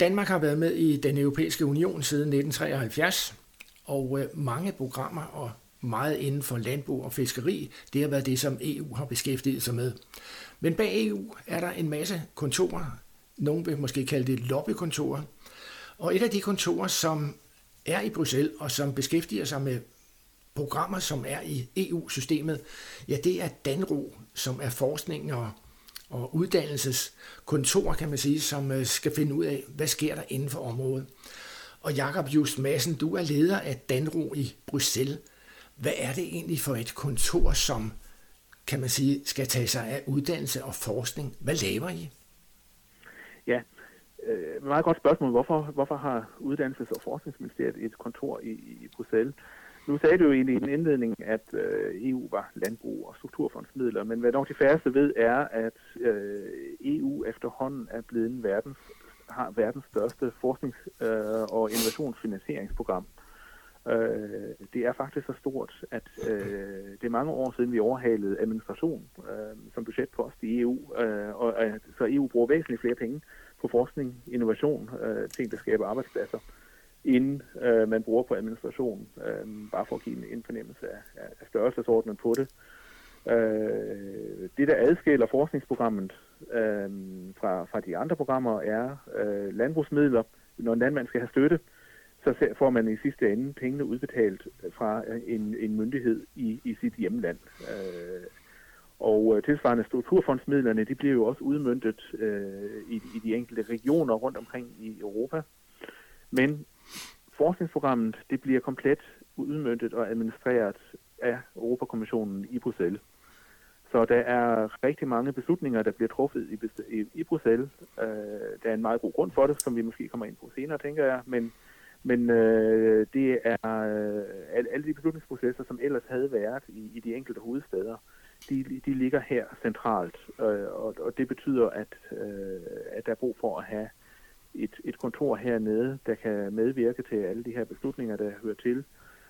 Danmark har været med i den europæiske union siden 1973, og øh, mange programmer og meget inden for landbrug og fiskeri, det har været det, som EU har beskæftiget sig med. Men bag EU er der en masse kontorer, nogle vil måske kalde det lobbykontorer, og et af de kontorer, som er i Bruxelles og som beskæftiger sig med programmer, som er i EU-systemet, ja, det er Danro, som er forskning og, og uddannelseskontor, kan man sige, som øh, skal finde ud af, hvad sker der inden for området. Og Jakob Just Madsen, du er leder af Danro i Bruxelles. Hvad er det egentlig for et kontor, som kan man sige, skal tage sig af uddannelse og forskning? Hvad laver I? Ja, øh, meget godt spørgsmål. Hvorfor, hvorfor har Uddannelses- og Forskningsministeriet et kontor i, i Bruxelles? Nu sagde du jo i din indledning, at øh, EU var landbrug og strukturfondsmidler, men hvad nok de færreste ved er, at øh, EU efterhånden er blevet en verdens, har verdens største forsknings- øh, og innovationsfinansieringsprogram. Øh, det er faktisk så stort, at øh, det er mange år siden, vi overhalede administration øh, som budgetpost i EU, øh, og øh, så EU bruger væsentligt flere penge på forskning, innovation, øh, ting, der skaber arbejdspladser, inden øh, man bruger på administration, øh, bare for at give en, en fornemmelse af, af størrelsesordenen på det. Øh, det, der adskiller forskningsprogrammet øh, fra, fra de andre programmer, er øh, landbrugsmidler. Når en landmand skal have støtte, så får man i sidste ende pengene udbetalt fra en, en myndighed i, i sit hjemland. Øh, og øh, tilsvarende strukturfondsmidlerne, de bliver jo også udmyndtet øh, i, i de enkelte regioner rundt omkring i Europa. Men forskningsprogrammet, det bliver komplet udmyndtet og administreret af Europakommissionen i Bruxelles. Så der er rigtig mange beslutninger, der bliver truffet i, i, i Bruxelles. Øh, der er en meget god grund for det, som vi måske kommer ind på senere, tænker jeg. Men, men øh, det er øh, alle de beslutningsprocesser, som ellers havde været i, i de enkelte hovedsteder, de, de ligger her centralt. Øh, og, og det betyder, at, øh, at der er brug for at have et, et kontor hernede, der kan medvirke til alle de her beslutninger, der hører til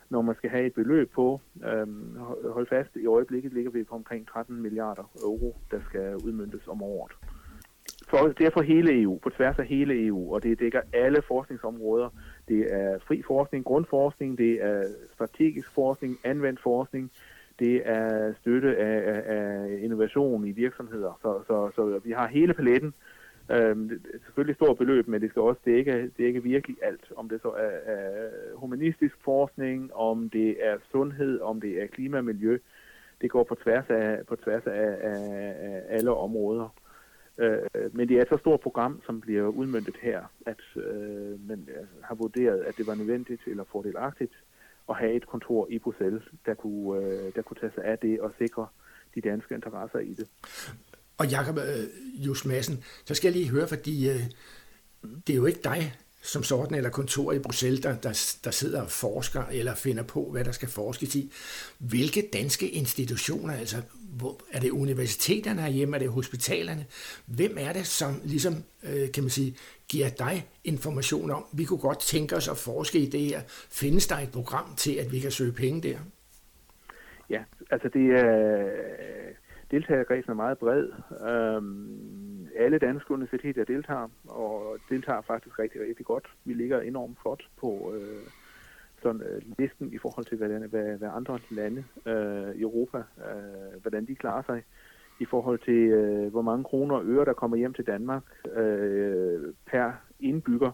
når man skal have et beløb på. Øhm, hold fast, i øjeblikket ligger vi på omkring 13 milliarder euro, der skal udmyndtes om året. For, det er for hele EU, på tværs af hele EU, og det dækker alle forskningsområder. Det er fri forskning, grundforskning, det er strategisk forskning, anvendt forskning, det er støtte af, af, af innovation i virksomheder. Så, så, så vi har hele paletten, Øhm, det er selvfølgelig et stort beløb, men det skal også dække, dække virkelig alt. Om det så er, er humanistisk forskning, om det er sundhed, om det er klima og miljø. Det går på tværs af, på tværs af, af, af alle områder. Øh, men det er et så stort program, som bliver udmyndtet her, at øh, man altså, har vurderet, at det var nødvendigt eller fordelagtigt at have et kontor i Bruxelles, der kunne, øh, der kunne tage sig af det og sikre de danske interesser i det. Og Jakob øh, Jus Madsen, så skal jeg lige høre, fordi øh, det er jo ikke dig som sådan, eller kontor i Bruxelles, der, der, der sidder og forsker eller finder på, hvad der skal forskes i. Hvilke danske institutioner, altså hvor, er det universiteterne herhjemme, er det hospitalerne? Hvem er det, som ligesom, øh, kan man sige, giver dig information om, vi kunne godt tænke os at forske i det her. Findes der et program til, at vi kan søge penge der? Ja, altså det er deltagerkredsen er meget bred. Øhm, alle danske universiteter deltager, og deltager faktisk rigtig, rigtig godt. Vi ligger enormt flot på øh, sådan, øh, listen i forhold til, hvad, hvad, hvad andre lande øh, i Europa, øh, hvordan de klarer sig i forhold til, øh, hvor mange kroner og øre, der kommer hjem til Danmark øh, per indbygger.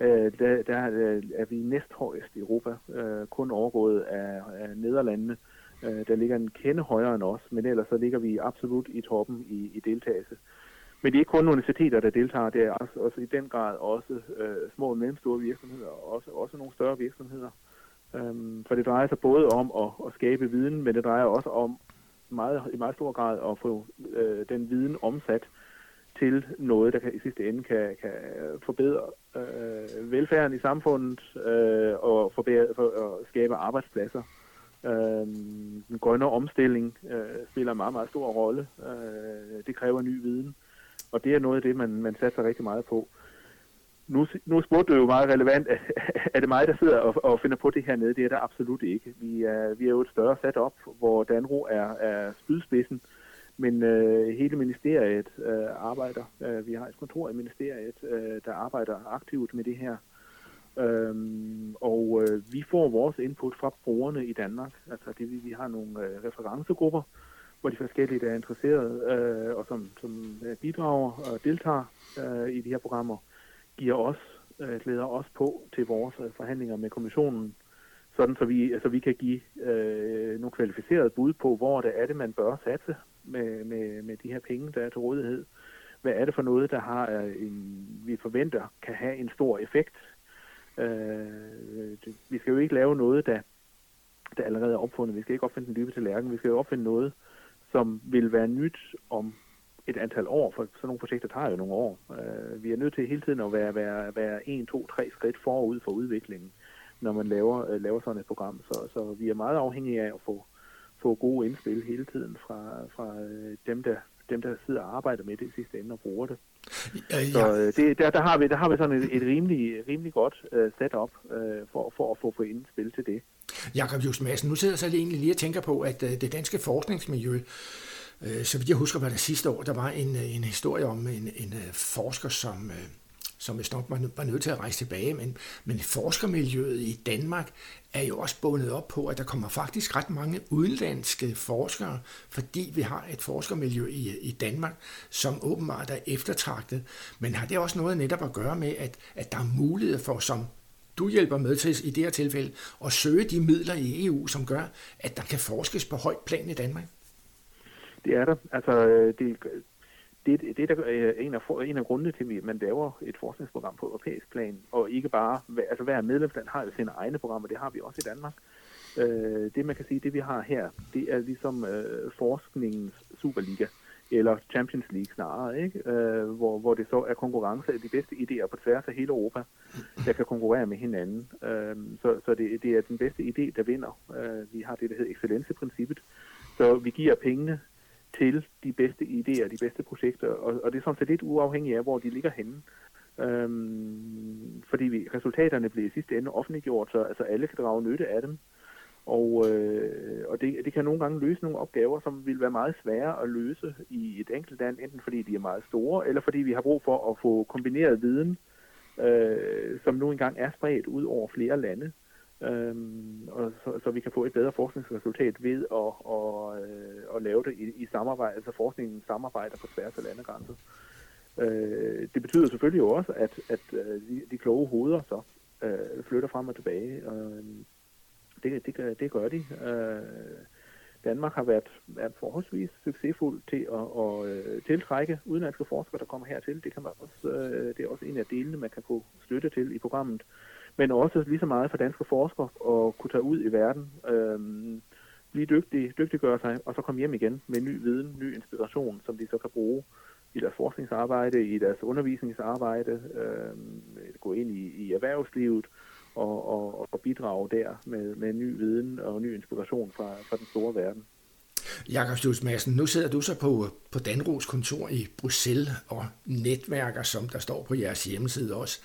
Øh, der, der øh, er vi næsthøjest i Europa, øh, kun overgået af, af Nederlandene. Øh, Øh, der ligger en kende højere end os, men ellers så ligger vi absolut i toppen i, i deltagelse. Men det er ikke kun universiteter, der deltager, det er også, også i den grad også øh, små og mellemstore virksomheder, og også, også nogle større virksomheder. Øhm, for det drejer sig både om at, at skabe viden, men det drejer også om meget, i meget stor grad at få øh, den viden omsat til noget, der kan, i sidste ende kan, kan forbedre øh, velfærden i samfundet øh, og forbedre, for, og skabe arbejdspladser Øh, den grønne omstilling øh, spiller en meget, meget stor rolle. Øh, det kræver ny viden, og det er noget af det, man, man satser rigtig meget på. Nu, nu spurgte du jo meget relevant, er det mig, der sidder og, og finder på det her nede? Det er der absolut ikke. Vi er, vi er jo et større sat op, hvor Danro er, er spydspidsen, Men øh, hele ministeriet øh, arbejder. Øh, vi har et kontor i ministeriet, øh, der arbejder aktivt med det her. Øhm, og øh, vi får vores input fra brugerne i Danmark. Altså det, vi, vi har nogle øh, referencegrupper, hvor de forskellige, der er interesseret øh, og som, som øh, bidrager og deltager øh, i de her programmer, giver os, øh, glæder os på til vores øh, forhandlinger med kommissionen, sådan så vi, altså, vi kan give øh, nogle kvalificerede bud på, hvor det er det, man bør satse med, med, med de her penge, der er til rådighed. Hvad er det for noget, der har øh, en, vi forventer kan have en stor effekt? Øh, vi skal jo ikke lave noget, der, der allerede er opfundet. Vi skal ikke opfinde den dybe tallerken. Vi skal jo opfinde noget, som vil være nyt om et antal år, for sådan nogle projekter tager jo nogle år. Øh, vi er nødt til hele tiden at være, være, være en, to, tre skridt forud for udviklingen, når man laver, øh, laver sådan et program. Så, så vi er meget afhængige af at få, få gode indspil hele tiden fra, fra øh, dem, der, dem, der sidder og arbejder med det i sidste ende og bruger det. Ja, ja. Så øh, det, der, der, har vi, der har vi sådan et, et rimelig, rimelig godt uh, setup uh, for, for at få, få indspil til det. Jakob Just Madsen, nu sidder jeg så egentlig lige og tænker på, at uh, det danske forskningsmiljø, uh, så vidt jeg husker, var det sidste år, der var en, en historie om en, en uh, forsker, som... Uh, som vist nok var, var nødt til at rejse tilbage, men, men forskermiljøet i Danmark er jo også bundet op på, at der kommer faktisk ret mange udenlandske forskere, fordi vi har et forskermiljø i, i Danmark, som åbenbart er eftertragtet. Men har det også noget netop at gøre med, at, at der er mulighed for, som du hjælper med til i det her tilfælde, at søge de midler i EU, som gør, at der kan forskes på højt plan i Danmark? Det er der. Altså, øh, det, det, det der er en af, en af grundene til, at man laver et forskningsprogram på europæisk plan, og ikke bare, altså hver medlemsland har jo sine egne programmer, det har vi også i Danmark. Øh, det man kan sige, det vi har her, det er ligesom øh, forskningens Superliga, eller Champions League snarere, ikke? Øh, hvor, hvor det så er konkurrence af de bedste idéer på tværs af hele Europa, der kan konkurrere med hinanden. Øh, så så det, det er den bedste idé, der vinder. Øh, vi har det, der hedder excellenceprincippet. Så vi giver pengene til de bedste idéer, de bedste projekter, og, og det er sådan set lidt uafhængigt af, hvor de ligger henne. Øhm, fordi vi, resultaterne bliver i sidste ende offentliggjort, så altså alle kan drage nytte af dem. Og, øh, og det, det kan nogle gange løse nogle opgaver, som vil være meget svære at løse i et enkelt land, enten fordi de er meget store, eller fordi vi har brug for at få kombineret viden, øh, som nu engang er spredt ud over flere lande øhm, og så, så vi kan få et bedre forskningsresultat ved at, og, øh, at lave det i, i samarbejde, altså forskningen samarbejder på tværs af landegrænser. Øh, det betyder selvfølgelig jo også, at, at øh, de, de kloge hoveder så øh, flytter frem og tilbage. Øh, det, det, det gør de. Øh, Danmark har været, været forholdsvis succesfuld til at, at, øh, tiltrække udenlandske forskere, der kommer hertil. Det, kan man også, øh, det er også en af delene, man kan få støtte til i programmet men også lige så meget for danske forskere at kunne tage ud i verden, øh, blive dygtige, dygtiggøre sig, og så komme hjem igen med ny viden, ny inspiration, som de så kan bruge i deres forskningsarbejde, i deres undervisningsarbejde, øh, gå ind i, i erhvervslivet og, og, og bidrage der med, med ny viden og ny inspiration fra, fra den store verden. Jakob Stolz Madsen, nu sidder du så på, på Danros kontor i Bruxelles og netværker, som der står på jeres hjemmeside også.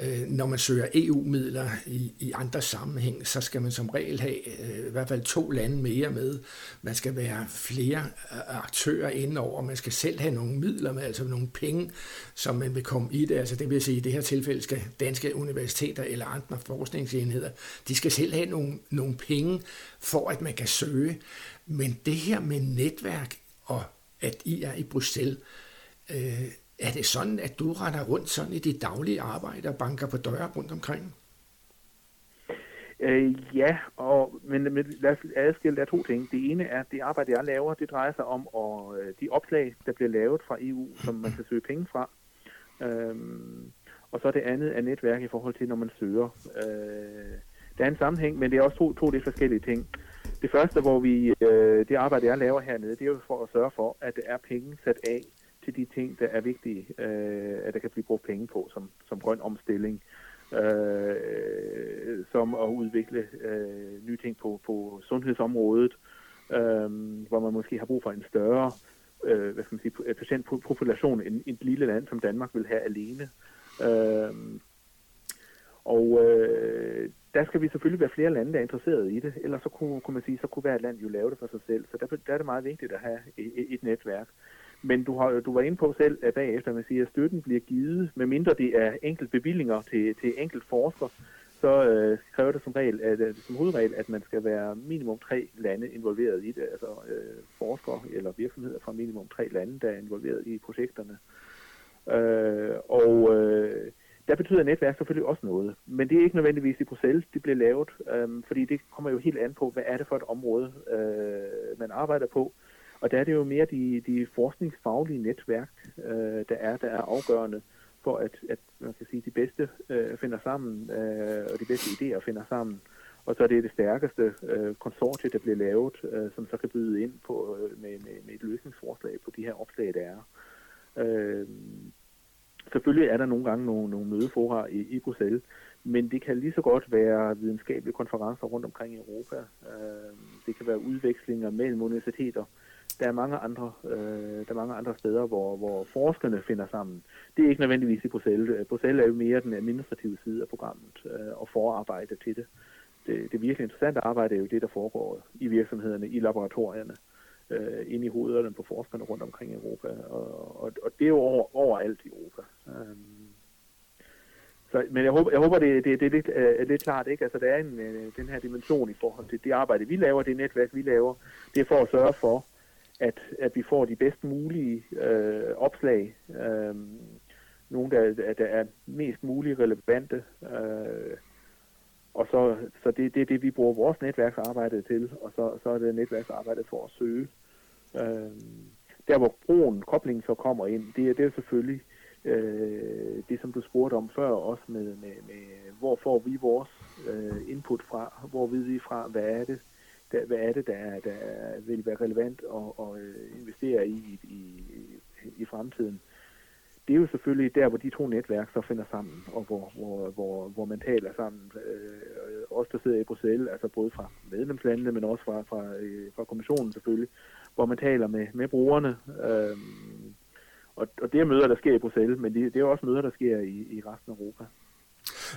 Øh, når man søger EU-midler i, i andre sammenhæng, så skal man som regel have øh, i hvert fald to lande mere med. Man skal være flere øh, aktører indover, man skal selv have nogle midler med, altså nogle penge, som man vil komme i det. Altså det vil sige, at i det her tilfælde skal danske universiteter eller andre forskningsenheder, de skal selv have nogle, nogle penge for, at man kan søge. Men det her med netværk og at I er i Bruxelles, øh, er det sådan, at du render rundt sådan i dit daglige arbejde og banker på døre rundt omkring? Øh, ja, og, men, men lad os adskille der to ting. Det ene er, at det arbejde, jeg laver, det drejer sig om og, øh, de opslag, der bliver lavet fra EU, som man kan søge penge fra. Øhm, og så det andet er netværk i forhold til, når man søger. Øh, der er en sammenhæng, men det er også to, to lidt forskellige ting. Det første, hvor vi, øh, det arbejde, jeg laver hernede, det er jo for at sørge for, at der er penge sat af til de ting, der er vigtige, øh, at der kan blive brugt penge på, som, som grøn omstilling, øh, som at udvikle øh, nye ting på, på sundhedsområdet, øh, hvor man måske har brug for en større øh, hvad skal man sige, patientpopulation end et lille land som Danmark vil have alene. Øh, og øh, der skal vi selvfølgelig være flere lande, der er interesseret i det, ellers så kunne, kunne man sige, så kunne hvert land jo lave det for sig selv. Så der, der er det meget vigtigt at have et, et netværk. Men du, har, du var inde på selv at bagefter, man siger, at støtten bliver givet, medmindre det er enkelt bevillinger til, til enkelt forsker, så øh, kræver det som, regel, at, øh, som hovedregel, at man skal være minimum tre lande involveret i det, altså øh, forskere eller virksomheder fra minimum tre lande, der er involveret i projekterne. Øh, og øh, der betyder netværk selvfølgelig også noget, men det er ikke nødvendigvis i Bruxelles, det bliver lavet, øh, fordi det kommer jo helt an på, hvad er det for et område, øh, man arbejder på. Og der er det jo mere de, de forskningsfaglige netværk, øh, der er, der er afgørende for, at, at man kan sige, de bedste øh, finder sammen, øh, og de bedste idéer finder sammen. Og så er det det stærkeste øh, konsortie, der bliver lavet, øh, som så kan byde ind på, øh, med, med, med et løsningsforslag på de her opslag, der er. Øh, selvfølgelig er der nogle gange nogle, nogle mødefora i, i Bruxelles, men det kan lige så godt være videnskabelige konferencer rundt omkring i Europa. Øh, det kan være udvekslinger mellem universiteter. Der er mange andre, øh, der er mange andre steder, hvor, hvor forskerne finder sammen. Det er ikke nødvendigvis i Bruxelles. Bruxelles er jo mere den administrative side af programmet øh, og forarbejde til det. det. Det virkelig interessante arbejde er jo det, der foregår i virksomhederne, i laboratorierne, øh, ind i hovederne på forskerne rundt omkring i Europa. Og, og, og det er jo over, overalt i Europa. Øh, så, men jeg håber, jeg håber det, det, det er lidt, uh, lidt klart, ikke? Altså, der er en, øh, den her dimension i forhold til det arbejde, vi laver, det netværk, vi laver, det er for at sørge for, at, at vi får de bedst mulige øh, opslag, Øh, nogle, der, der er mest muligt relevante, Øh, og så, så det, det er det, vi bruger vores netværksarbejde til, og så, så er det netværksarbejdet for at søge. Øh, der, hvor broen, koblingen så kommer ind, det, det er selvfølgelig øh, det, som du spurgte om før, også med, med, med hvor får vi vores øh, input fra, hvor ved vi fra, hvad er det, der, hvad er det, der, der vil være relevant at, at investere i, i, i fremtiden. Det er jo selvfølgelig der, hvor de to netværk så finder sammen, og hvor, hvor, hvor, hvor man taler sammen. Øh, også der sidder i Bruxelles, altså både fra medlemslandene, men også fra, fra, øh, fra kommissionen selvfølgelig, hvor man taler med, med brugerne. Øh, og, og det er møder, der sker i Bruxelles, men det, det er også møder, der sker i, i resten af Europa.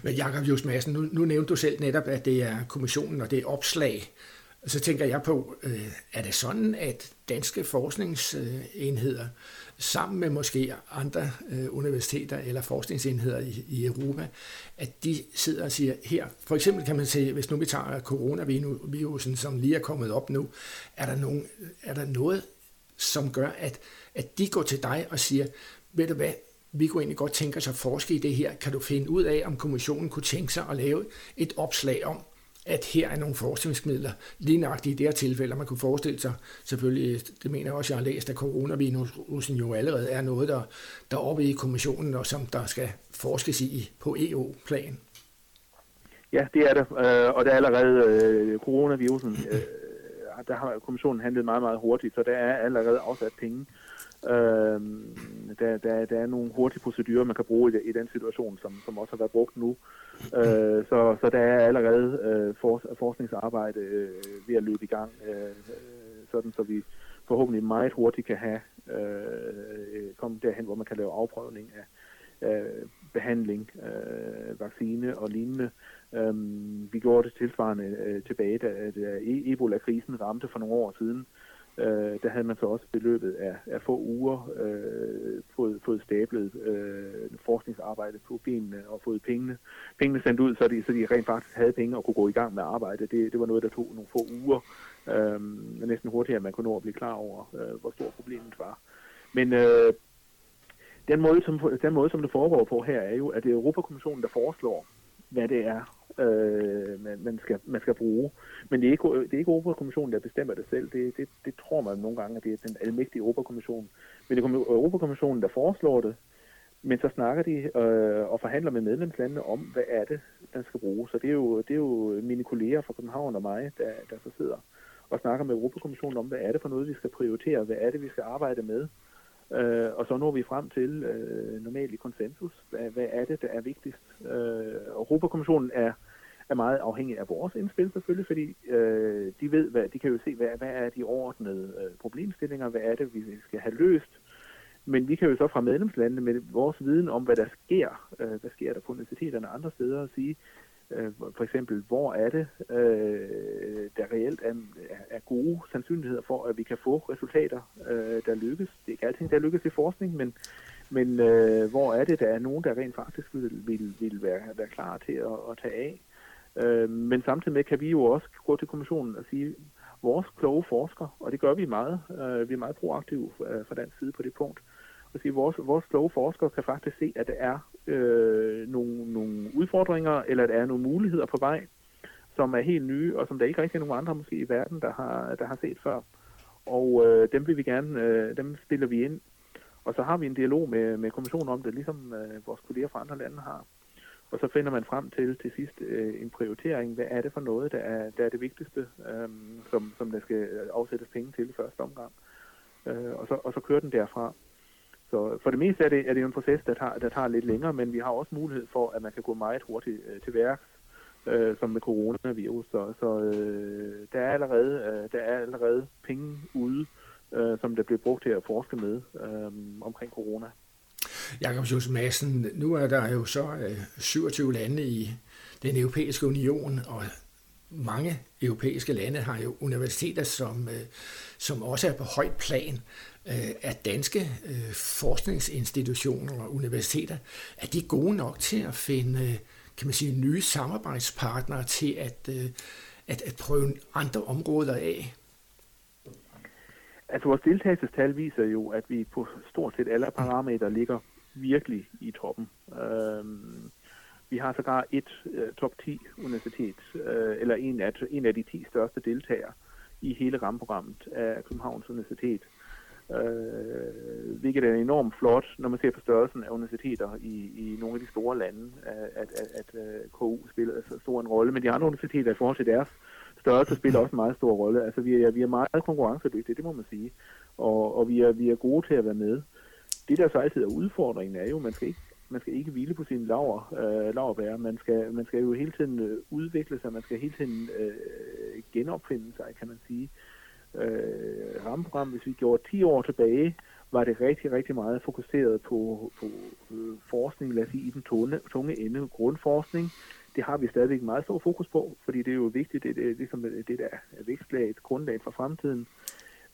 Men Jakob Jus Madsen, nu, nu nævnte du selv netop, at det er kommissionen, og det er opslag. Så tænker jeg på, øh, er det sådan, at danske forskningsenheder sammen med måske andre øh, universiteter eller forskningsenheder i, i Europa, at de sidder og siger, her, for eksempel kan man sige, hvis nu vi tager coronavirusen, som lige er kommet op nu, er der, nogen, er der noget, som gør, at at de går til dig og siger, ved du hvad, vi kunne egentlig godt tænke os at forske i det her. Kan du finde ud af, om kommissionen kunne tænke sig at lave et opslag om, at her er nogle forskningsmidler, lige nøjagtigt i det her tilfælde, man kunne forestille sig, selvfølgelig, det mener jeg også, jeg har læst, at coronavirusen jo allerede er noget, der, der er oppe i kommissionen, og som der skal forskes i på EU-plan. Ja, det er det, øh, og der er allerede øh, coronavirusen, øh, der har kommissionen handlet meget, meget hurtigt, så der er allerede afsat penge Øh, der, der, der er nogle hurtige procedurer, man kan bruge i, i den situation, som, som også har været brugt nu. Øh, så, så der er allerede øh, for, forskningsarbejde øh, ved at løbe i gang, øh, sådan så vi forhåbentlig meget hurtigt kan have øh, øh komme derhen, hvor man kan lave afprøvning af øh, behandling, øh, vaccine og lignende. Øh, vi gjorde det tilsvarende øh, tilbage, da, da e-, Ebola-krisen ramte for nogle år siden. Øh, øh, der havde man så også i løbet af, af få uger øh, fået, fået stablet øh, forskningsarbejde på benene og fået pengene, pengene sendt ud, så de, så de rent faktisk havde penge og kunne gå i gang med arbejde. Det, det var noget, der tog nogle få uger, øh, næsten hurtigere, at man kunne nå at blive klar over, øh, hvor stort problemet var. Men øh, den, måde, som, den måde, som det foregår på her, er jo, at det er Europakommissionen, der foreslår, hvad det er, øh, man, man, skal, man skal bruge. Men det er ikke, det er ikke Europakommissionen, der bestemmer det selv. Det, det, det tror man nogle gange, at det er den almægtige Europakommission. Men det er Europakommissionen, der foreslår det, men så snakker de øh, og forhandler med medlemslandene om, hvad er det, den skal bruge. Så det er jo, det er jo mine kolleger fra København og mig, der, der så sidder og snakker med Europakommissionen om, hvad er det for noget, vi skal prioritere, hvad er det, vi skal arbejde med. Øh, og så når vi frem til øh, normalt i konsensus. Hvad, hvad er det, der er vigtigst? Øh, Europakommissionen er, er meget afhængig af vores indspil selvfølgelig, fordi øh, de ved, hvad, de kan jo se, hvad, hvad er de overordnede øh, problemstillinger, hvad er det, vi skal have løst. Men vi kan jo så fra medlemslandene med vores viden om, hvad der sker, øh, hvad sker der på universiteterne og andre steder, og sige, Øh, for eksempel, hvor er det, øh, der reelt er, er gode sandsynligheder for, at vi kan få resultater, øh, der lykkes. Det er ikke alting, der lykkes i forskning, men, men øh, hvor er det, der er nogen, der rent faktisk vil, vil, vil være, være klar til at, at tage af. Øh, men samtidig med kan vi jo også gå til kommissionen og sige, vores kloge forskere, og det gør vi meget, øh, vi er meget proaktive øh, fra dansk side på det punkt, og sige, vores, vores kloge forskere kan faktisk se, at der er øh, nogle, nogle udfordringer, eller der er nogle muligheder på vej, som er helt nye, og som der ikke rigtig er nogen andre måske i verden, der har, der har set før. Og øh, dem vil vi gerne, øh, dem stiller vi ind. Og så har vi en dialog med, med kommissionen om det, ligesom øh, vores kolleger fra andre lande har. Og så finder man frem til til sidst øh, en prioritering. Hvad er det for noget, der er, der er det vigtigste, øh, som, som der skal øh, afsættes penge til i første omgang. Øh, og, så, og så kører den derfra. Så for det meste er det, er det jo en proces, der tager, der tager lidt længere, men vi har også mulighed for, at man kan gå meget hurtigt øh, til værks, øh, som med coronavirus. Så, så øh, der, er allerede, øh, der er allerede penge ude, øh, som der bliver brugt til at forske med øh, omkring corona. Jakob Madsen, nu er der jo så øh, 27 lande i den europæiske union, og mange europæiske lande har jo universiteter, som, øh, som også er på højt plan. Øh, at danske øh, forskningsinstitutioner og universiteter, er de gode nok til at finde kan man sige, nye samarbejdspartnere til at, øh, at, at prøve andre områder af? Altså vores deltagelsestal viser jo, at vi på stort set alle parametre ligger virkelig i toppen. Øhm, vi har sågar et uh, top 10 universitet, uh, eller en af, en af de 10 største deltagere i hele rammeprogrammet af Københavns Universitet. Uh, hvilket er enormt flot, når man ser på størrelsen af universiteter i, i nogle af de store lande, at, at, at, at uh, KU spiller så stor en rolle. Men de andre universiteter i forhold til deres størrelse spiller også en meget stor rolle. Altså vi er, vi er meget konkurrencedygtige, det må man sige. Og, og vi, er, vi er gode til at være med. Det der så altid er udfordringen er jo, at man skal ikke man skal ikke hvile på sine laver, øh, laverbær. Man skal, man skal jo hele tiden øh, udvikle sig, man skal hele tiden øh, genopfinde sig, kan man sige. Øh, Ramprogram, hvis vi gjorde 10 år tilbage, var det rigtig, rigtig meget fokuseret på, på øh, forskning, lad os sige, i den tunge, tunge ende, grundforskning. Det har vi stadigvæk meget stor fokus på, fordi det er jo vigtigt, det, det er ligesom det der er vækstlaget, grundlag for fremtiden.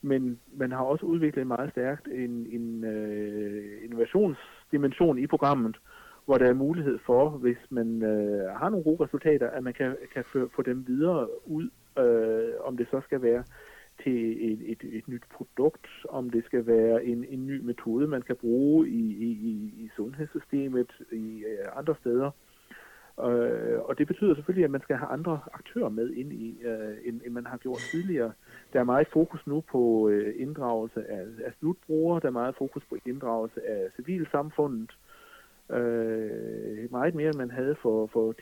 Men man har også udviklet meget stærkt en, en øh, innovationsdimension i programmet, hvor der er mulighed for, hvis man øh, har nogle gode resultater, at man kan, kan få dem videre ud, øh, om det så skal være til et, et, et nyt produkt, om det skal være en, en ny metode, man kan bruge i, i, i sundhedssystemet, i øh, andre steder. Øh, og det betyder selvfølgelig, at man skal have andre aktører med ind i, øh, end, end man har gjort tidligere. Der er meget fokus nu på øh, inddragelse af, af slutbrugere, der er meget fokus på inddragelse af civilsamfundet, øh, meget mere end man havde for, for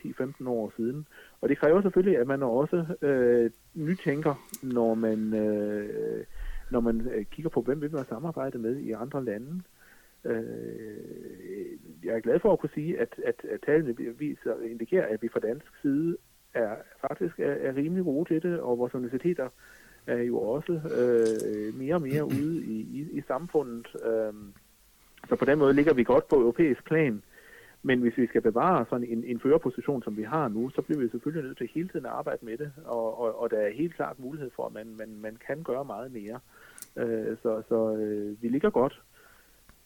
10-15 år siden. Og det kræver selvfølgelig, at man også øh, nytænker, når man, øh, når man øh, kigger på, hvem vil man samarbejde med i andre lande. Øh, jeg er glad for at kunne sige, at, at, at tallene viser, indikerer, at vi fra dansk side er faktisk er, er rimelig gode til det, og vores universiteter er jo også øh, mere og mere ude i, i, i samfundet. Øh, så på den måde ligger vi godt på europæisk plan. Men hvis vi skal bevare sådan en, en førerposition, som vi har nu, så bliver vi selvfølgelig nødt til hele tiden at arbejde med det, og, og, og der er helt klart mulighed for, at man, man, man kan gøre meget mere. Øh, så så øh, vi ligger godt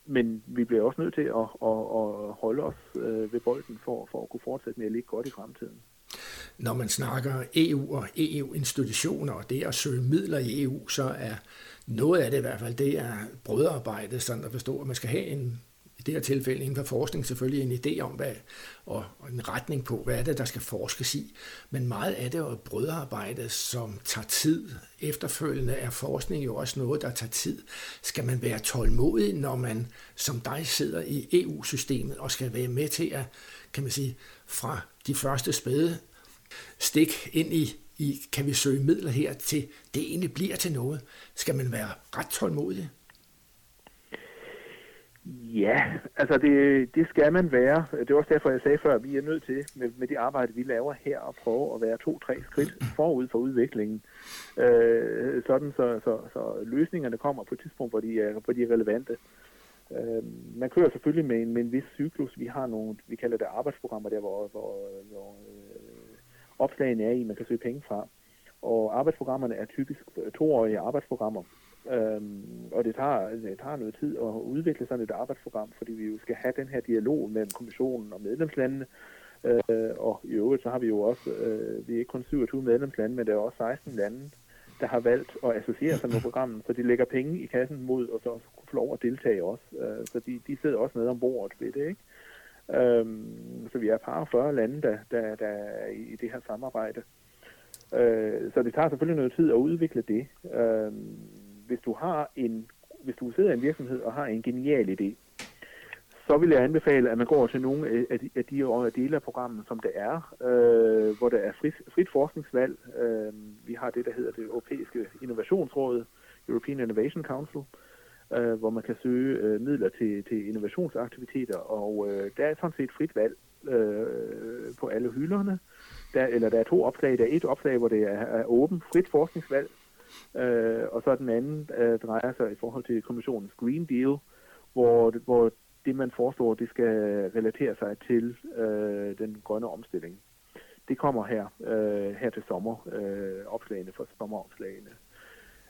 men vi bliver også nødt til at, at, at holde os øh, ved bolden for, for at kunne fortsætte med at ligge godt i fremtiden. Når man snakker EU og EU-institutioner og det at søge midler i EU, så er noget af det i hvert fald, det er brødarbejde, sådan at forstå, at man skal have en i det her tilfælde inden for forskning selvfølgelig en idé om, hvad, og, og en retning på, hvad er det, der skal forskes i. Men meget af det er brødarbejde, som tager tid. Efterfølgende er forskning jo også noget, der tager tid. Skal man være tålmodig, når man som dig sidder i EU-systemet og skal være med til at, kan man sige, fra de første spæde stik ind i, i kan vi søge midler her til, det egentlig bliver til noget. Skal man være ret tålmodig? Ja, altså det, det skal man være. Det er også derfor, jeg sagde før, at vi er nødt til med, med det arbejde, vi laver her, at prøve at være to-tre skridt forud for udviklingen. Øh, sådan så, så, så løsningerne kommer på et tidspunkt, hvor de er, hvor de er relevante. Øh, man kører selvfølgelig med en, med en vis cyklus. Vi har nogle, vi kalder det arbejdsprogrammer, der hvor, hvor, hvor opslagene er i, man kan søge penge fra. Og arbejdsprogrammerne er typisk øh, toårige arbejdsprogrammer. Øhm, og det tager, det tager noget tid at udvikle sådan et arbejdsprogram, fordi vi jo skal have den her dialog mellem kommissionen og medlemslandene. Øh, og i øvrigt så har vi jo også, øh, vi er ikke kun 27 medlemslande, men der er også 16 lande, der har valgt at associere sig med programmet, så de lægger penge i kassen mod og så også få lov at deltage også. Øh, så de, de sidder også med om bordet ved det, ikke? Øhm, så vi er par 40 lande, der, der, der er i det her samarbejde. Øh, så det tager selvfølgelig noget tid at udvikle det. Øh, hvis du har en, hvis du sidder i en virksomhed og har en genial idé, så vil jeg anbefale, at man går til nogle af de, af de dele af programmet, som det er, øh, hvor der er frit, frit forskningsvalg. Øh, vi har det, der hedder det Europæiske Innovationsråd, European Innovation Council, øh, Øh, hvor man kan søge øh, midler til, til innovationsaktiviteter, og øh, der er sådan set frit valg øh, på alle hylderne. Der, eller der er to opslag. Der er et opslag, hvor det er, er åben, frit forskningsvalg, øh, og så den anden øh, drejer sig i forhold til kommissionens Green Deal, hvor, hvor det, man foreslår, det skal relatere sig til øh, den grønne omstilling. Det kommer her, øh, her til sommer, øh, opslagene for sommeropslagene.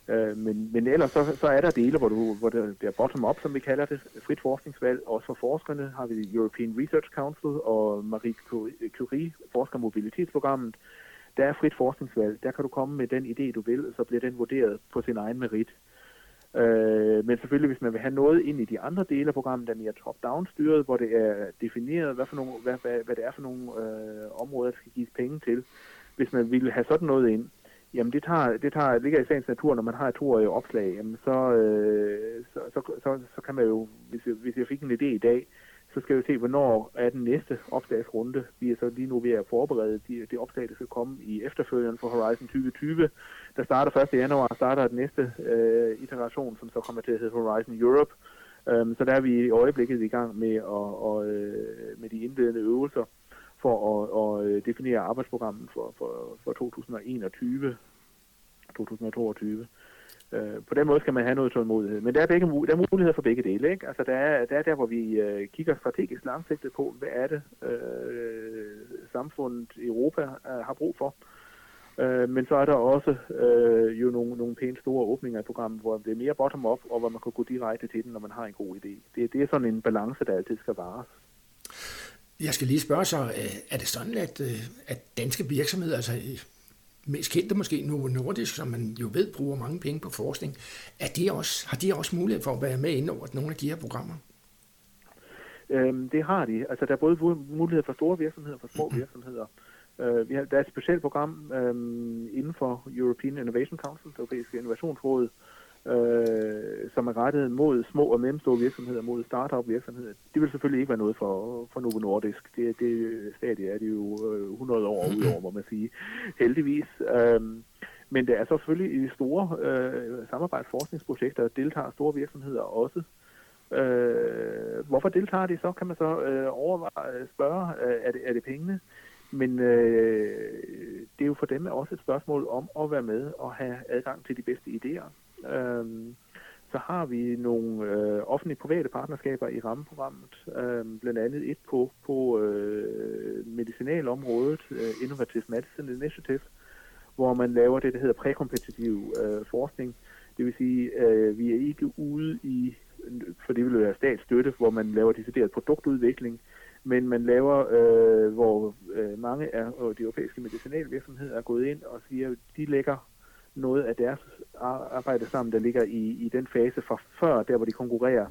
Øh, men, men ellers så, så er der dele, hvor, du, hvor det, det er bottom-up, som vi kalder det, frit forskningsvalg. Også for forskerne har vi European Research Council og Marie Curie forskermobilitetsprogrammet. Der er frit forskningsvalg. Der kan du komme med den idé, du vil, så bliver den vurderet på sin egen merit. Øh, men selvfølgelig, hvis man vil have noget ind i de andre dele af programmet, der er mere top-down styret, hvor det er defineret, hvad, for nogle, hvad, hvad, hvad det er for nogle øh, områder, der skal gives penge til. Hvis man vil have sådan noget ind, jamen det, tager, det tager, ligger i sagens natur, når man har et toårigt opslag, jamen så, øh, så, så, så, så kan man jo, hvis jeg, hvis jeg fik en idé i dag, så skal vi se, hvornår er den næste opslagsrunde. Vi er så lige nu ved at forberede de, det opslag, der skal komme i efterfølgeren for Horizon 2020. Der starter 1. januar, starter den næste øh, iteration, som så kommer til at hedde Horizon Europe. Um, så der er vi i øjeblikket i gang med, at, og, øh, med de indledende øvelser for at, at øh, definere arbejdsprogrammet for, for, for 2021 2022. Øh, på den måde skal man have noget tålmodighed. Men der er, begge, der er muligheder for begge dele. Ikke? Altså, der, er, der er der, hvor vi øh, kigger strategisk langsigtet på, hvad er det, øh, samfundet i Europa øh, har brug for. Øh, men så er der også øh, jo nogle, nogle pænt store åbninger i programmet, hvor det er mere bottom-up, og hvor man kan gå direkte til den, når man har en god idé. Det, det er sådan en balance, der altid skal vares. Jeg skal lige spørge så, er det sådan, at, øh, at danske virksomheder, altså mest kendte måske Novo Nordisk, som man jo ved bruger mange penge på forskning, er de også, har de også mulighed for at være med ind over nogle af de her programmer? Øhm, det har de. Altså, der er både mulighed for store virksomheder og for små mm-hmm. virksomheder. Øh, vi har, der er et specielt program øhm, inden for European Innovation Council, det europæiske innovationsråd, øh, som er rettet mod små og mellemstore virksomheder, mod startup virksomheder. Det vil selvfølgelig ikke være noget for, for Novo Nordisk. Det, det stadie er det jo øh, 100 år udover, må man sige. Heldigvis. Øh, men der er så selvfølgelig i store øh, samarbejdsforskningsprojekter, der deltager store virksomheder også. Øh, hvorfor deltager de så, kan man så øh, overveje, spørge, øh, er, det, er det pengene? Men øh, det er jo for dem også et spørgsmål om at være med og have adgang til de bedste idéer. Øhm, så har vi nogle øh, offentlige private partnerskaber i rammeprogrammet, øh, blandt andet et på, på øh, medicinalområdet, øh, Innovative Medicine Initiative, hvor man laver det, der hedder prækompetitiv øh, forskning. Det vil sige, øh, vi er ikke ude i, for det vil være statsstøtte, hvor man laver decideret produktudvikling, men man laver, øh, hvor øh, mange af de europæiske medicinalvirksomheder er gået ind og siger, at de lægger noget af deres arbejde sammen, der ligger i, i den fase fra før, der hvor de konkurrerer.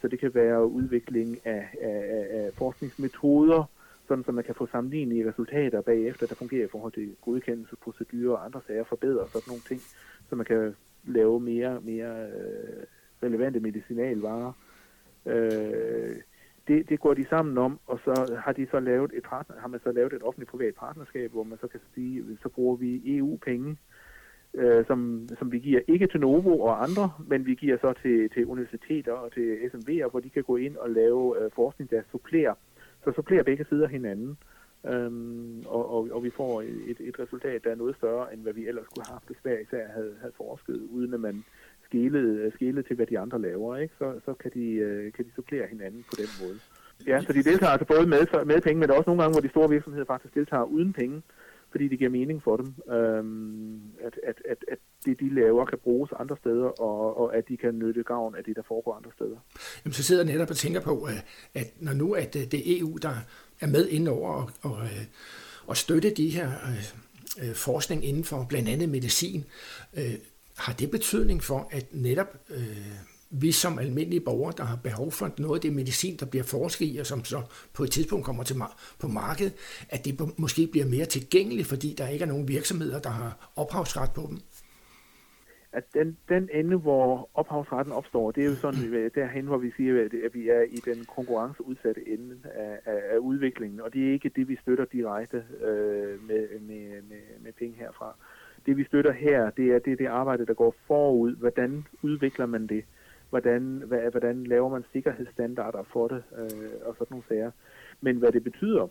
Så det kan være udvikling af, af, af forskningsmetoder, sådan så man kan få sammenlignelige resultater bagefter, der fungerer i forhold til godkendelsesprocedurer og andre sager, forbedre sådan nogle ting, så man kan lave mere, mere øh, relevante medicinalvarer. Øh, det, det går de sammen om, og så har de så lavet et partner, har man så lavet et offentligt privat partnerskab, hvor man så kan sige, så bruger vi EU-penge øh, som, som vi giver ikke til Novo og andre, men vi giver så til, til universiteter og til SMV'er, hvor de kan gå ind og lave øh, forskning, der supplerer. Så supplerer begge sider hinanden, øhm, og, og, og vi får et, et resultat, der er noget større, end hvad vi ellers skulle have haft, hvis hver især havde, havde forsket, uden at man skælede, skælede til, hvad de andre laver. Ikke? Så, så kan, de, øh, kan de supplere hinanden på den måde. Ja, så de deltager altså både med, med penge, men der er også nogle gange, hvor de store virksomheder faktisk deltager uden penge, fordi det giver mening for dem, øhm, at, at, at, at det, de laver, kan bruges andre steder, og, og at de kan nytte gavn af det, der foregår andre steder. Jamen, så sidder jeg netop og tænker på, øh, at når nu at øh, det er EU, der er med indover og, og, øh, og støtte de her øh, forskning inden for blandt andet medicin, øh, har det betydning for, at netop øh, vi som almindelige borgere, der har behov for noget af det medicin, der bliver forsket i, og som så på et tidspunkt kommer til på markedet, at det måske bliver mere tilgængeligt, fordi der ikke er nogen virksomheder, der har ophavsret på dem? At den, den ende, hvor ophavsretten opstår, det er jo sådan derhen, hvor vi siger, at vi er i den konkurrenceudsatte ende af, af, af udviklingen, og det er ikke det, vi støtter direkte øh, med, med, med, med penge herfra. Det, vi støtter her, det er det, det arbejde, der går forud. Hvordan udvikler man det? Hvordan, hvad, hvordan laver man sikkerhedsstandarder for det, øh, og sådan nogle sager. Men hvad det betyder,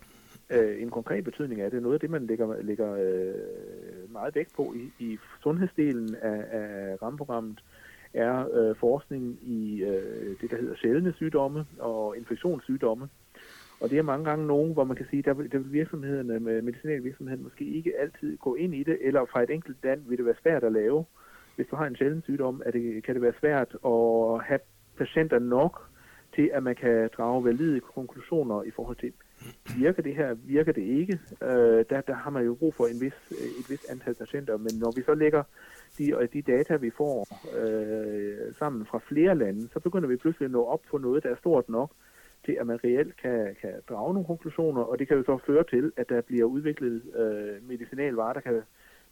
øh, en konkret betydning af det, noget af det, man lægger, lægger øh, meget vægt på i, i sundhedsdelen af, af rammeprogrammet, er øh, forskning i øh, det, der hedder sjældne sygdomme og infektionssygdomme. Og det er mange gange nogen, hvor man kan sige, der vil, der vil virksomhederne, med medicinalvirksomheden måske ikke altid gå ind i det, eller fra et enkelt land vil det være svært at lave hvis du har en sjælden sygdom, er det, kan det være svært at have patienter nok til, at man kan drage valide konklusioner i forhold til, virker det her, virker det ikke? Øh, der, der har man jo brug for en vis, et vis antal patienter, men når vi så lægger de, de data, vi får øh, sammen fra flere lande, så begynder vi pludselig at nå op på noget, der er stort nok til, at man reelt kan, kan drage nogle konklusioner, og det kan jo så føre til, at der bliver udviklet øh, medicinalvarer, der kan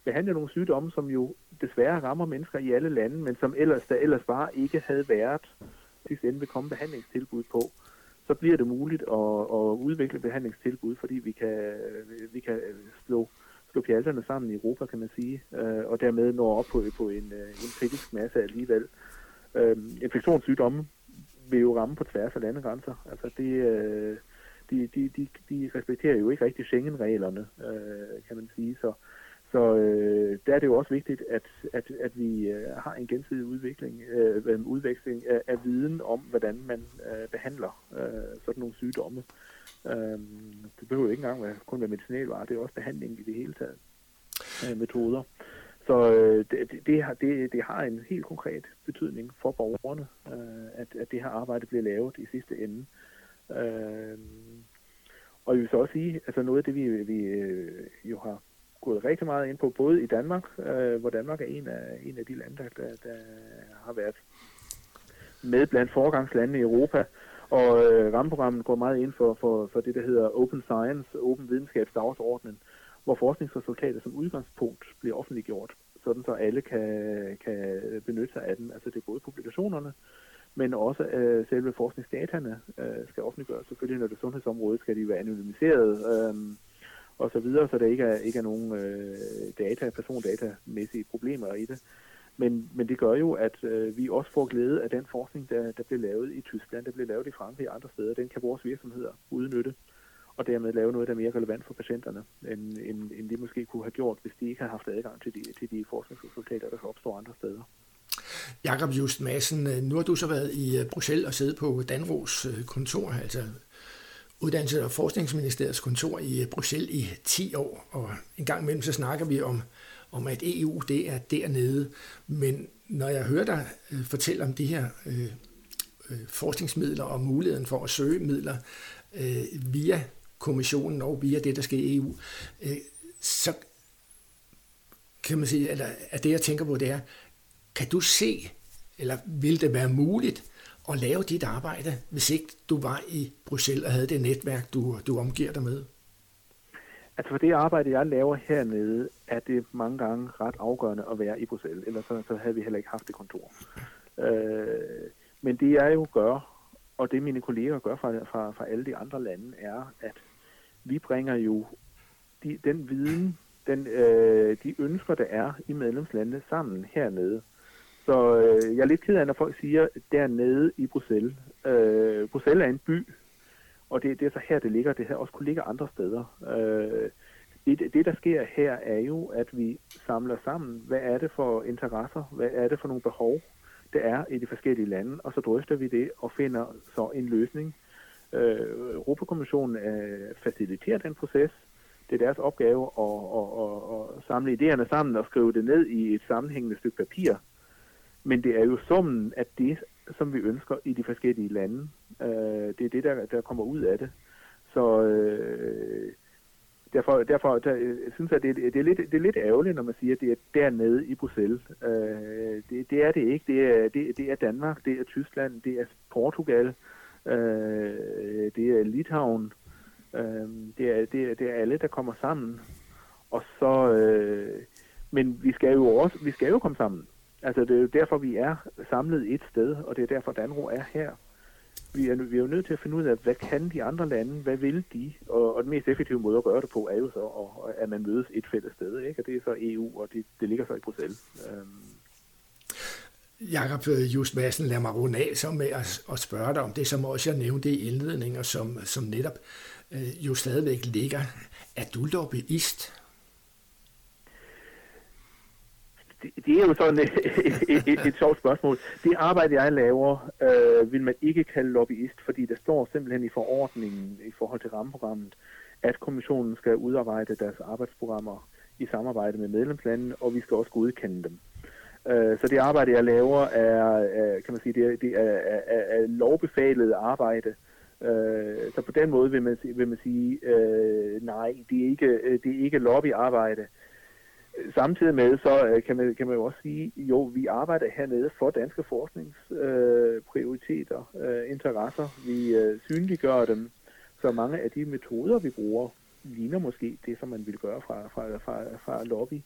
behandle nogle sygdomme, som jo desværre rammer mennesker i alle lande, men som ellers, der ellers bare ikke havde været sidste ende vil komme behandlingstilbud på, så bliver det muligt at, at udvikle behandlingstilbud, fordi vi kan, vi kan slå, slå pjalterne sammen i Europa, kan man sige, øh, og dermed nå op på, på en, øh, en kritisk masse alligevel. Øh, infektionssygdomme vil jo ramme på tværs af landegrænser. Altså det, de, de, de, de respekterer jo ikke rigtig Schengen-reglerne, kan man sige, så så øh, der er det jo også vigtigt, at, at, at vi øh, har en gensidig udvikling, øh, øhm, udveksling af, af viden om, hvordan man øh, behandler øh, sådan nogle sygdomme. Øh, det behøver jo ikke engang være, kun være medicinalvarer, det er også behandling i det hele taget øh, metoder. Så øh, det, det, har, det, det har en helt konkret betydning for borgerne, øh, at, at det her arbejde bliver lavet i sidste ende. Øh, og jeg vil så også sige, altså noget af det, vi, vi øh, jo har gået rigtig meget ind på, både i Danmark, øh, hvor Danmark er en af, en af de lande, der, der, der har været med blandt foregangslandene i Europa, og øh, rammeprogrammet går meget ind for, for, for det, der hedder Open Science, Open Videnskabsdagsordenen, hvor forskningsresultater som udgangspunkt bliver offentliggjort, sådan så alle kan, kan benytte sig af dem. Altså det er både publikationerne, men også øh, selve forskningsdataene øh, skal offentliggøres. Selvfølgelig, når det er sundhedsområde, skal de være anonymiseret. Øh, og så videre, så der ikke er, ikke er nogen øh, data, persondatamæssige problemer i det. Men, men det gør jo, at øh, vi også får glæde af den forskning, der, der bliver lavet i Tyskland, der bliver lavet i Frankrig og andre steder. Den kan vores virksomheder udnytte, og dermed lave noget, der er mere relevant for patienterne, end, end, end de måske kunne have gjort, hvis de ikke har haft adgang til de, til de forskningsresultater, der opstår andre steder. Jakob Just Madsen, øh, nu har du så været i øh, Bruxelles og siddet på Danros øh, kontor, altså Uddannelses- og Forskningsministeriets kontor i øh, Bruxelles i 10 år, og en gang imellem så snakker vi om, om at EU det er dernede. Men når jeg hører dig øh, fortælle om de her øh, øh, forskningsmidler og muligheden for at søge midler øh, via kommissionen og via det, der sker i EU, øh, så kan man sige, eller at det jeg tænker på, det er, kan du se, eller vil det være muligt, at lave dit arbejde, hvis ikke du var i Bruxelles og havde det netværk, du, du omgiver dig med? Altså for det arbejde, jeg laver hernede, er det mange gange ret afgørende at være i Bruxelles, ellers så, så havde vi heller ikke haft det kontor. Øh, men det jeg jo gør, og det mine kolleger gør fra, fra, fra alle de andre lande, er, at vi bringer jo de, den viden, den, øh, de ønsker, der er i medlemslandene sammen hernede. Så øh, jeg er lidt ked af, når folk siger, dernede i Bruxelles. Øh, Bruxelles er en by, og det, det er så her, det ligger. Det her også kunne ligge andre steder. Øh, det, det, der sker her, er jo, at vi samler sammen, hvad er det for interesser, hvad er det for nogle behov, der er i de forskellige lande, og så drøfter vi det og finder så en løsning. Øh, Europakommissionen øh, faciliterer den proces, det er deres opgave at, at, at, at samle idéerne sammen og skrive det ned i et sammenhængende stykke papir. Men det er jo summen af det, som vi ønsker i de forskellige lande. Øh, det er det, der, der kommer ud af det. Så øh, derfor, derfor der, jeg synes jeg, det, det, er lidt, det er lidt ærgerligt, når man siger, at det er dernede i Bruxelles. Øh, det, det er det ikke. Det er, det, det er Danmark, det er Tyskland, det er Portugal, øh, det er Litauen. Øh, det, er, det, er, det er alle, der kommer sammen. Og så, øh, men vi skal jo også, vi skal jo komme sammen. Altså det er jo derfor, vi er samlet et sted, og det er derfor, Danro er her vi er, vi er jo nødt til at finde ud af, hvad kan de andre lande, hvad vil de? Og, og den mest effektive måde at gøre det på er jo så, og, at man mødes et fælles sted, ikke? og det er så EU, og det, det ligger så i Bruxelles. Øhm. Jakob øh, Just Madsen, lad mig runde af så med at, at spørge dig om det, som også jeg nævnte i indledningen, og som, som netop øh, jo stadigvæk ligger. Er du lobbyist? Det, det er jo sådan et, et, et, et sjovt spørgsmål. Det arbejde, jeg laver, øh, vil man ikke kalde lobbyist, fordi der står simpelthen i forordningen i forhold til rammeprogrammet, at kommissionen skal udarbejde deres arbejdsprogrammer i samarbejde med medlemslandene, og vi skal også godkende dem. Øh, så det arbejde, jeg laver, er, kan man sige, det er, det er, er, er lovbefalet arbejde. Øh, så på den måde vil man, vil man sige, øh, nej, det er ikke, øh, det er ikke lobbyarbejde samtidig med, så øh, kan, man, kan man jo også sige, jo, vi arbejder hernede for danske forskningsprioriteter, øh, øh, interesser. Vi øh, synliggør dem, så mange af de metoder, vi bruger, ligner måske det, som man ville gøre fra, fra, fra, fra lobby.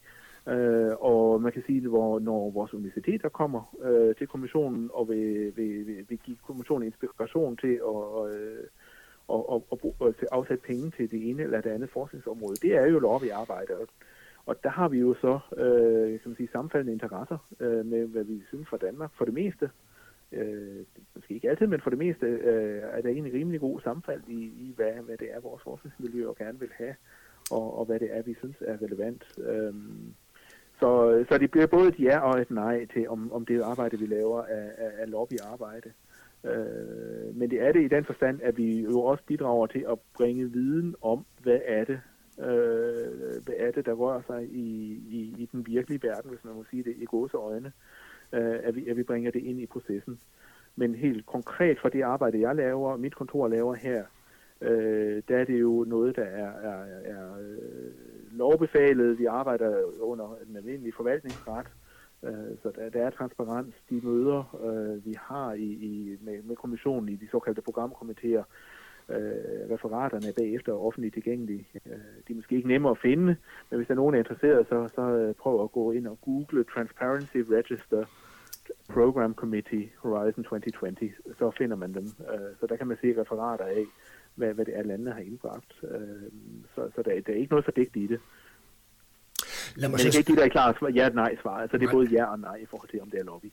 Øh, og man kan sige, hvor når vores universiteter kommer øh, til kommissionen og vil, vil, vil, vil give kommissionen inspiration til at, og, øh, og, og, og, og afsætte penge til det ene eller det andet forskningsområde, det er jo lobbyarbejde. arbejder og der har vi jo så øh, kan man sige, sammenfaldende interesser øh, med, hvad vi synes fra Danmark. For det meste, øh, måske ikke altid, men for det meste, øh, er der egentlig rimelig god sammenfald i, i hvad, hvad det er, vores forskningsmiljø gerne vil have, og, og hvad det er, vi synes er relevant. Øh, så, så det bliver både et ja og et nej til, om, om det arbejde, vi laver, er, er, er lobbyarbejde. Øh, men det er det i den forstand, at vi jo også bidrager til at bringe viden om, hvad er det, øh, hvad er det, der rører sig i, i, i den virkelige verden, hvis man må sige det, i gode øjne, øh, at, vi, at vi bringer det ind i processen. Men helt konkret for det arbejde, jeg laver, og mit kontor laver her, øh, der er det jo noget, der er, er, er øh, lovbefalet. Vi arbejder under en almindelige forvaltningsret, øh, så der, der er transparens. De møder, øh, vi har i, i, med, med kommissionen i de såkaldte programkomiteer, øh, referaterne er bagefter offentligt tilgængelige. Øh, de er måske ikke nemme at finde, men hvis der er nogen, der er interesseret, så, så øh, prøv at gå ind og google Transparency Register Program Committee Horizon 2020, så finder man dem. Øh, så der kan man se referater af, hvad, hvad det er, landene har indbragt. Øh, så så der, der er ikke noget fordækt i det. Lad mig Men det er ikke de, der er klar ja og nej svar. Altså det er både ja og nej i forhold til, om det er lobby.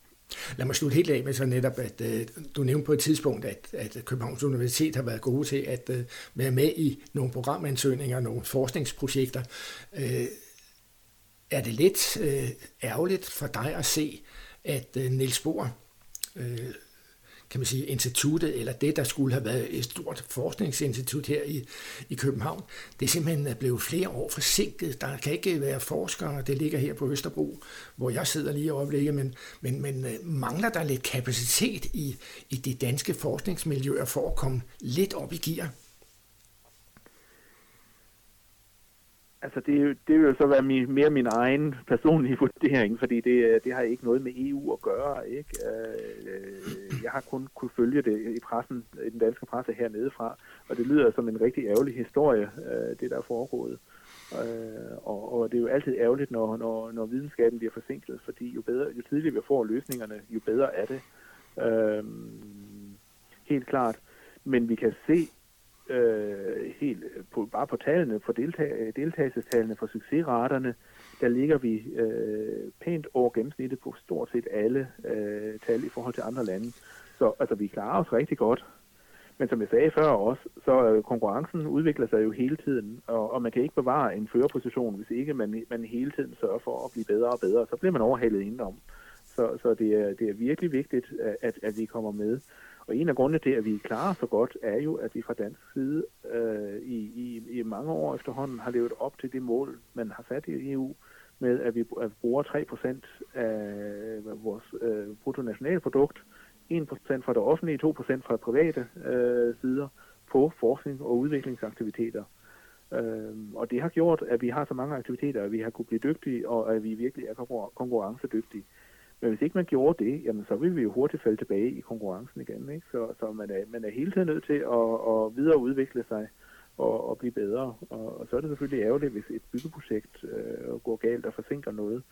Lad mig slutte helt af med så netop, at øh, du nævnte på et tidspunkt, at, at Københavns Universitet har været gode til at øh, være med i nogle programansøgninger, nogle forskningsprojekter. Øh, er det lidt øh, ærgerligt for dig at se, at øh, Niels Bohr øh, kan man sige, instituttet, eller det, der skulle have været et stort forskningsinstitut her i, i København, det er simpelthen blevet flere år forsinket. Der kan ikke være forskere, det ligger her på Østerbro, hvor jeg sidder lige i øjeblikket, men, men, men øh, mangler der lidt kapacitet i, i de danske forskningsmiljøer for at komme lidt op i gear? Altså det, det vil jo så være min, mere min egen personlige vurdering, fordi det, øh, det har ikke noget med EU at gøre. Ikke? Øh, øh, jeg har kun kunne følge det i pressen, i den danske presse hernede fra, og det lyder som en rigtig ærgerlig historie, øh, det der er foregået. Øh, og, og det er jo altid ærgerligt, når, når, når videnskaben bliver forsinket, fordi jo, bedre, jo tidligere vi får løsningerne, jo bedre er det. Øh, helt klart. Men vi kan se, øh, helt på, bare på tallene, på deltag, deltagelsestallene for succesraterne, der ligger vi øh, pænt over gennemsnittet på stort set alle øh, tal i forhold til andre lande. Så altså, vi klarer os rigtig godt. Men som jeg sagde før også, så øh, konkurrencen udvikler sig jo hele tiden, og, og man kan ikke bevare en førerposition, hvis ikke man, man hele tiden sørger for at blive bedre og bedre. Så bliver man overhalet indenom. Så, så det, er, det er virkelig vigtigt, at, at vi kommer med. Og en af grundene til, at vi klarer så godt, er jo, at vi fra dansk side øh, i, i, i mange år efterhånden har levet op til det mål, man har sat i EU, med at vi bruger 3% af vores øh, bruttonationalprodukt, 1% fra det offentlige, 2% fra private øh, sider på forskning og udviklingsaktiviteter. Øhm, og det har gjort, at vi har så mange aktiviteter, at vi har kunne blive dygtige, og at vi virkelig er konkurrencedygtige. Men hvis ikke man gjorde det, jamen så vil vi jo hurtigt falde tilbage i konkurrencen igen. Ikke? Så, så man, er, man er hele tiden nødt til at, at videreudvikle sig og, og blive bedre. Og, og så er det selvfølgelig ærgerligt, hvis et byggeprojekt øh, går galt og forsinker noget.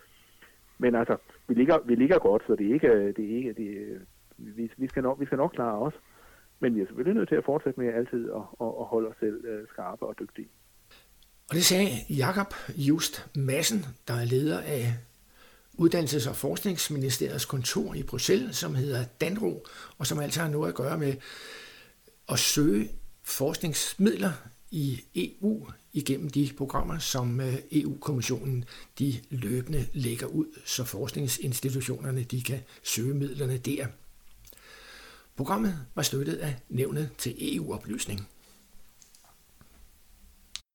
Men altså, vi ligger, vi ligger godt, så det er ikke, det er ikke det, vi, vi, skal nok, vi skal nok klare os. Men vi er selvfølgelig nødt til at fortsætte med altid at, at, at holde os selv øh, skarpe og dygtige. Og det sagde Jakob Just Madsen, der er leder af Uddannelses- og Forskningsministeriets kontor i Bruxelles, som hedder Danro, og som altså har noget at gøre med at søge forskningsmidler i EU igennem de programmer, som øh, EU-kommissionen de løbende lægger ud, så forskningsinstitutionerne de kan søge midlerne der. Programmet var støttet af nævnet til EU-oplysning.